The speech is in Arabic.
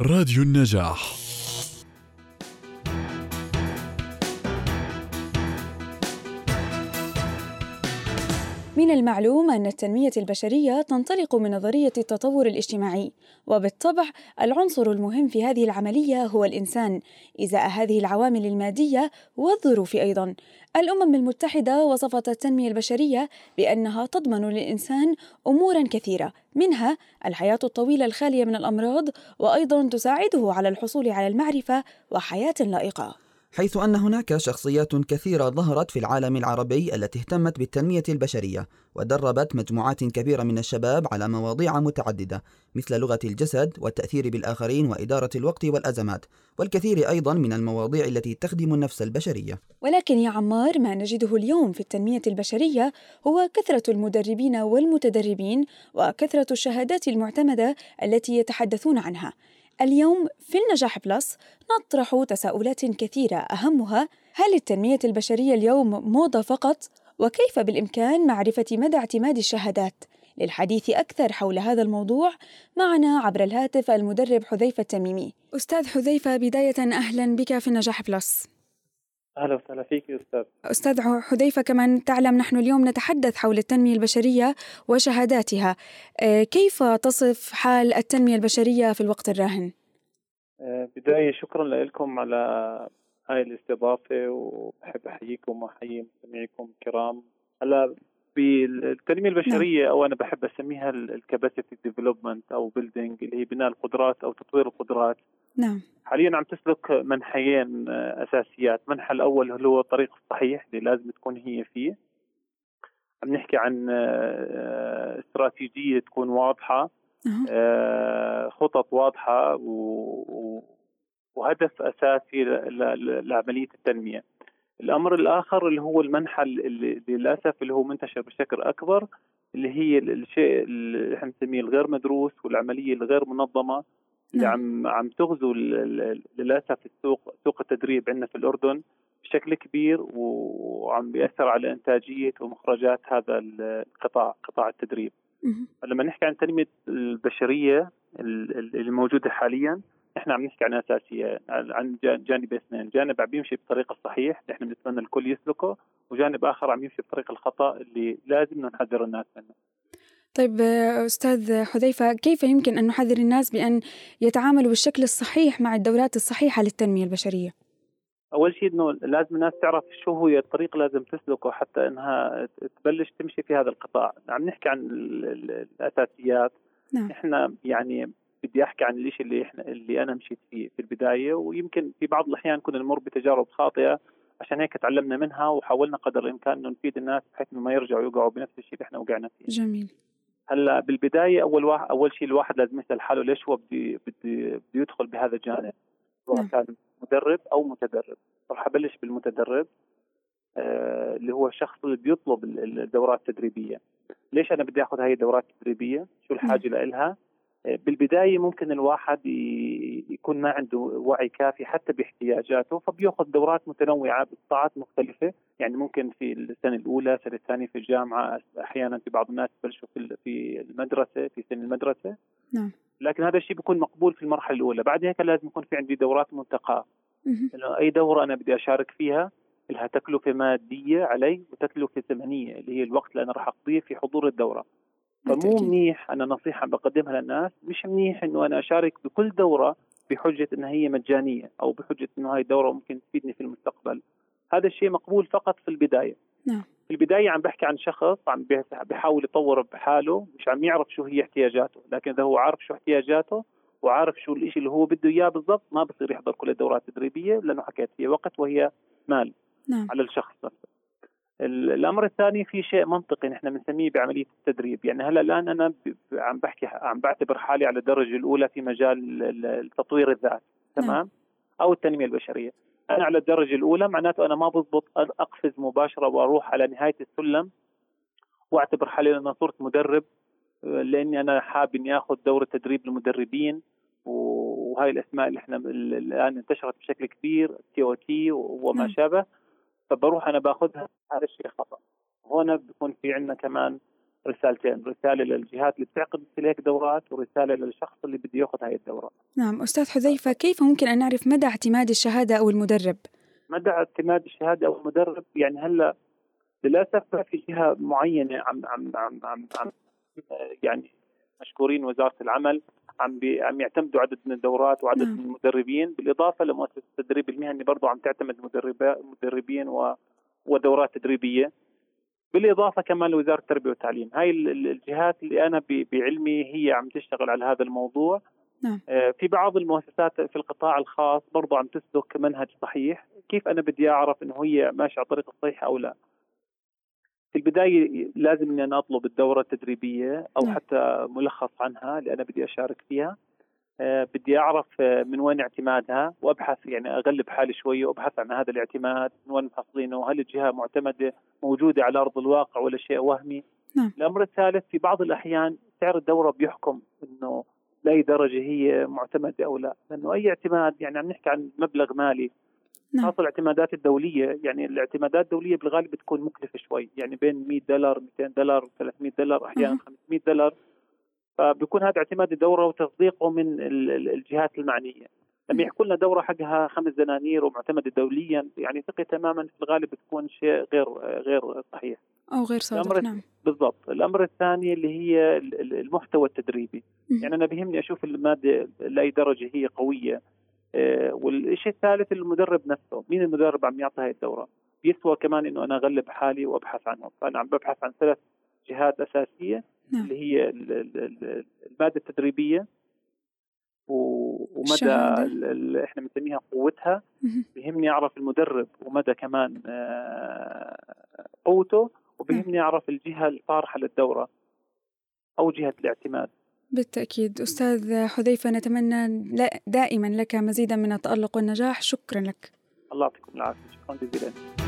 راديو النجاح. من المعلوم أن التنمية البشرية تنطلق من نظرية التطور الاجتماعي، وبالطبع العنصر المهم في هذه العملية هو الإنسان، إزاء هذه العوامل المادية والظروف أيضًا. الأمم المتحدة وصفت التنمية البشرية بأنها تضمن للإنسان أمورًا كثيرة، منها الحياة الطويلة الخالية من الأمراض، وأيضًا تساعده على الحصول على المعرفة وحياة لائقة. حيث أن هناك شخصيات كثيرة ظهرت في العالم العربي التي اهتمت بالتنمية البشرية ودربت مجموعات كبيرة من الشباب على مواضيع متعددة مثل لغة الجسد والتأثير بالآخرين وإدارة الوقت والأزمات والكثير أيضا من المواضيع التي تخدم النفس البشرية. ولكن يا عمار ما نجده اليوم في التنمية البشرية هو كثرة المدربين والمتدربين وكثرة الشهادات المعتمدة التي يتحدثون عنها. اليوم في النجاح بلس نطرح تساؤلات كثيرة أهمها هل التنمية البشرية اليوم موضة فقط؟ وكيف بالإمكان معرفة مدى اعتماد الشهادات؟ للحديث أكثر حول هذا الموضوع معنا عبر الهاتف المدرب حذيفة التميمي أستاذ حذيفة بداية أهلا بك في النجاح بلس أهلا وسهلا فيك أستاذ. أستاذ حذيفة كمان تعلم نحن اليوم نتحدث حول التنمية البشرية وشهاداتها. آه، كيف تصف حال التنمية البشرية في الوقت الراهن؟ آه، بداية شكرا لكم على هاي الاستضافة وبحب أحييكم وأحيي مستمعيكم الكرام. هلا بالتنمية البشرية أو أنا بحب أسميها ال capacity development أو building اللي هي بناء القدرات أو تطوير القدرات. نعم حاليا عم تسلك منحيين أساسيات، المنحى الأول اللي هو الطريق الصحيح اللي لازم تكون هي فيه. عم نحكي عن آه، استراتيجية تكون واضحة أه. آه، خطط واضحة و- وهدف أساسي ل- لعملية التنمية. الأمر الآخر اللي هو المنحى اللي للأسف اللي هو منتشر بشكل أكبر اللي هي الشيء اللي إحنا بنسميه الغير مدروس والعملية الغير منظمة اللي نعم. عم عم تغزو للأسف السوق سوق التدريب عندنا في الأردن بشكل كبير وعم بيأثر على إنتاجية ومخرجات هذا القطاع قطاع التدريب. لما نحكي عن التنميه البشرية ال- ال- الموجودة حاليا إحنا عم نحكي عن أساسية عن جا- جانب اثنين، جانب عم يمشي بالطريق الصحيح اللي إحنا بنتمنى الكل يسلكه، وجانب آخر عم يمشي بطريق الخطأ اللي لازم نحذر الناس منه. طيب آه، أستاذ حذيفة كيف يمكن أن نحذر الناس بأن يتعاملوا بالشكل الصحيح مع الدورات الصحيحة للتنمية البشرية؟ أول شيء إنه لازم الناس تعرف شو هو الطريق لازم تسلكه حتى إنها تبلش تمشي في هذا القطاع، عم نحكي عن ال- ال- الأساسيات نعم. إحنا يعني بدي أحكي عن الشيء اللي إحنا اللي أنا مشيت فيه في البداية ويمكن في بعض الأحيان كنا نمر بتجارب خاطئة عشان هيك تعلمنا منها وحاولنا قدر الإمكان إنه نفيد الناس بحيث إنه ما يرجعوا يوقعوا بنفس الشيء اللي إحنا وقعنا فيه. جميل هلا بالبداية أول واحد أول شيء الواحد لازم يسأل حاله ليش هو بدي بدي بده يدخل بهذا الجانب؟ سواء نعم. كان مدرب أو متدرب. راح أبلش بالمتدرب آه اللي هو الشخص اللي بيطلب ال- ال- الدورات التدريبية. ليش أنا بدي آخذ هاي الدورات التدريبية؟ شو الحاجة لها آه، بالبداية ممكن الواحد يكون ما عنده وعي كافي حتى باحتياجاته فبيأخذ دورات متنوعة بقطاعات مختلفة. يعني ممكن في السنة الأولى السنة الثانية في الجامعة أحيانا في بعض الناس بلشوا في في المدرسة في سن المدرسة. نعم. لكن هذا الشيء بيكون مقبول في المرحلة الأولى. بعد هيك لازم يكون في عندي دورات منتقاه مهم. إنه أي دورة أنا بدي أشارك فيها لها تكلفة مادية علي وتكلفة زمنية اللي هي الوقت اللي أنا راح أقضيه في حضور الدورة. فمو. منيح أنا نصيحة بقدمها للناس مش منيح إنه أنا أشارك بكل دورة بحجة إنها هي مجانية أو بحجة إنه هاي الدورة ممكن تفيدني في المستقبل. هذا الشيء مقبول فقط في البداية نعم. في البداية عم بحكي عن شخص عم بيحاول يطور بحاله مش عم يعرف شو هي احتياجاته لكن إذا هو عارف شو احتياجاته وعارف شو الشيء اللي هو بده إياه بالضبط ما بصير يحضر كل الدورات التدريبية لأنه حكيت هي وقت وهي مال نعم على الشخص نفسه. ال- الأمر الثاني في شيء منطقي نحن بنسميه بعملية التدريب، يعني هلأ الآن أنا عم بحكي عم بعتبر حالي على الدرجة الأولى في مجال ال- ال- تطوير الذات، نعم. تمام؟ أو التنمية البشرية. أنا على الدرجة الأولى معناته أنا ما بضبط أقفز مباشرة وأروح على نهاية السلم وأعتبر حالي ان أنا صرت مدرب آه، لأني أنا حابب إني آخذ دورة تدريب للمدربين وهاي الأسماء اللي إحنا ال- الآن انتشرت بشكل كبير TOT وما. شابه فبروح أنا باخذها هذا الشيء خطأ هنا بيكون في عندنا كمان رسالتين رسالة للجهات اللي بتعقد مثل هيك دورات ورسالة للشخص اللي بده ياخذ هاي الدوره نعم أستاذ حذيفة كيف ممكن أن نعرف مدى اعتماد الشهادة أو المدرب؟ مدى اعتماد الشهادة أو المدرب يعني هلأ للأسف ما في جهة معينة عم عم عم عم, عم يعني مشكورين وزارة العمل عم بي عم يعتمدوا عدد من الدورات وعدد نعم. من المدربين بالإضافة لمؤسسة التدريب المهني برضه عم تعتمد مدربين ودورات تدريبية بالإضافة كمان لوزارة التربية والتعليم. هاي ال- ال- الجهات اللي أنا بعلمي هي عم تشتغل على هذا الموضوع. نعم. آه، في بعض المؤسسات في القطاع الخاص برضه عم تسلك منهج صحيح. كيف أنا بدي أعرف إنه هي ماشية على الطريق الصحيح أو لا؟ في البداية لازم إني أنا أطلب الدورة التدريبية أو نعم. حتى ملخص عنها اللي أنا بدي أشارك فيها. بدي أعرف آه، من وين اعتمادها وأبحث يعني أغلب حالي شوية وأبحث عن هذا الاعتماد من وين محصلينه هل الجهة معتمدة موجودة على أرض الواقع ولا شيء وهمي نعم. الأمر الثالث في بعض الأحيان سعر الدورة بيحكم إنه لأي درجة هي معتمدة أو لا لأنه أي اعتماد يعني عم نحكي عن مبلغ مالي نعم. خاصة الاعتمادات الدولية يعني الاعتمادات الدولية بالغالب بتكون مكلفة شوي يعني بين 100 دولار 200 دولار 300 دولار أحيانا أها. 500 دولار فبيكون هذا اعتماد الدوره وتصديقه من ال- ال- الجهات المعنية. لما يحكوا لنا دورة حقها خمس دنانير ومعتمدة دوليا. يعني ثقة تماما في الغالب بتكون شيء غير غير صحيح. أو غير صادق الأمر نعم. بالضبط. الأمر الثاني اللي هي ال- ال- المحتوى التدريبي. مم. يعني أنا بيهمني أشوف المادة لأي درجة هي قوية. آه، والشيء الثالث المدرب نفسه. مين المدرب عم يعطي هاي الدورة؟ يسوى كمان إنه أنا أغلب حالي وأبحث عنهم فانا عم ببحث عن ثلاث جهات أساسية. نعم. اللي هي ال- ال- ال- المادة التدريبية ومدى الشهادة. ال- ال- إحنا بنسميها قوتها. بيهمني أعرف المدرب ومدى كمان آه، قوته وبيهمني أعرف الجهة الطارحة للدورة أو جهة الاعتماد. بالتأكيد. أستاذ حذيفة نتمنى دائما لك مزيدا من التألق والنجاح. شكرا لك. الله يعطيكم العافية. شكرا جزيلا.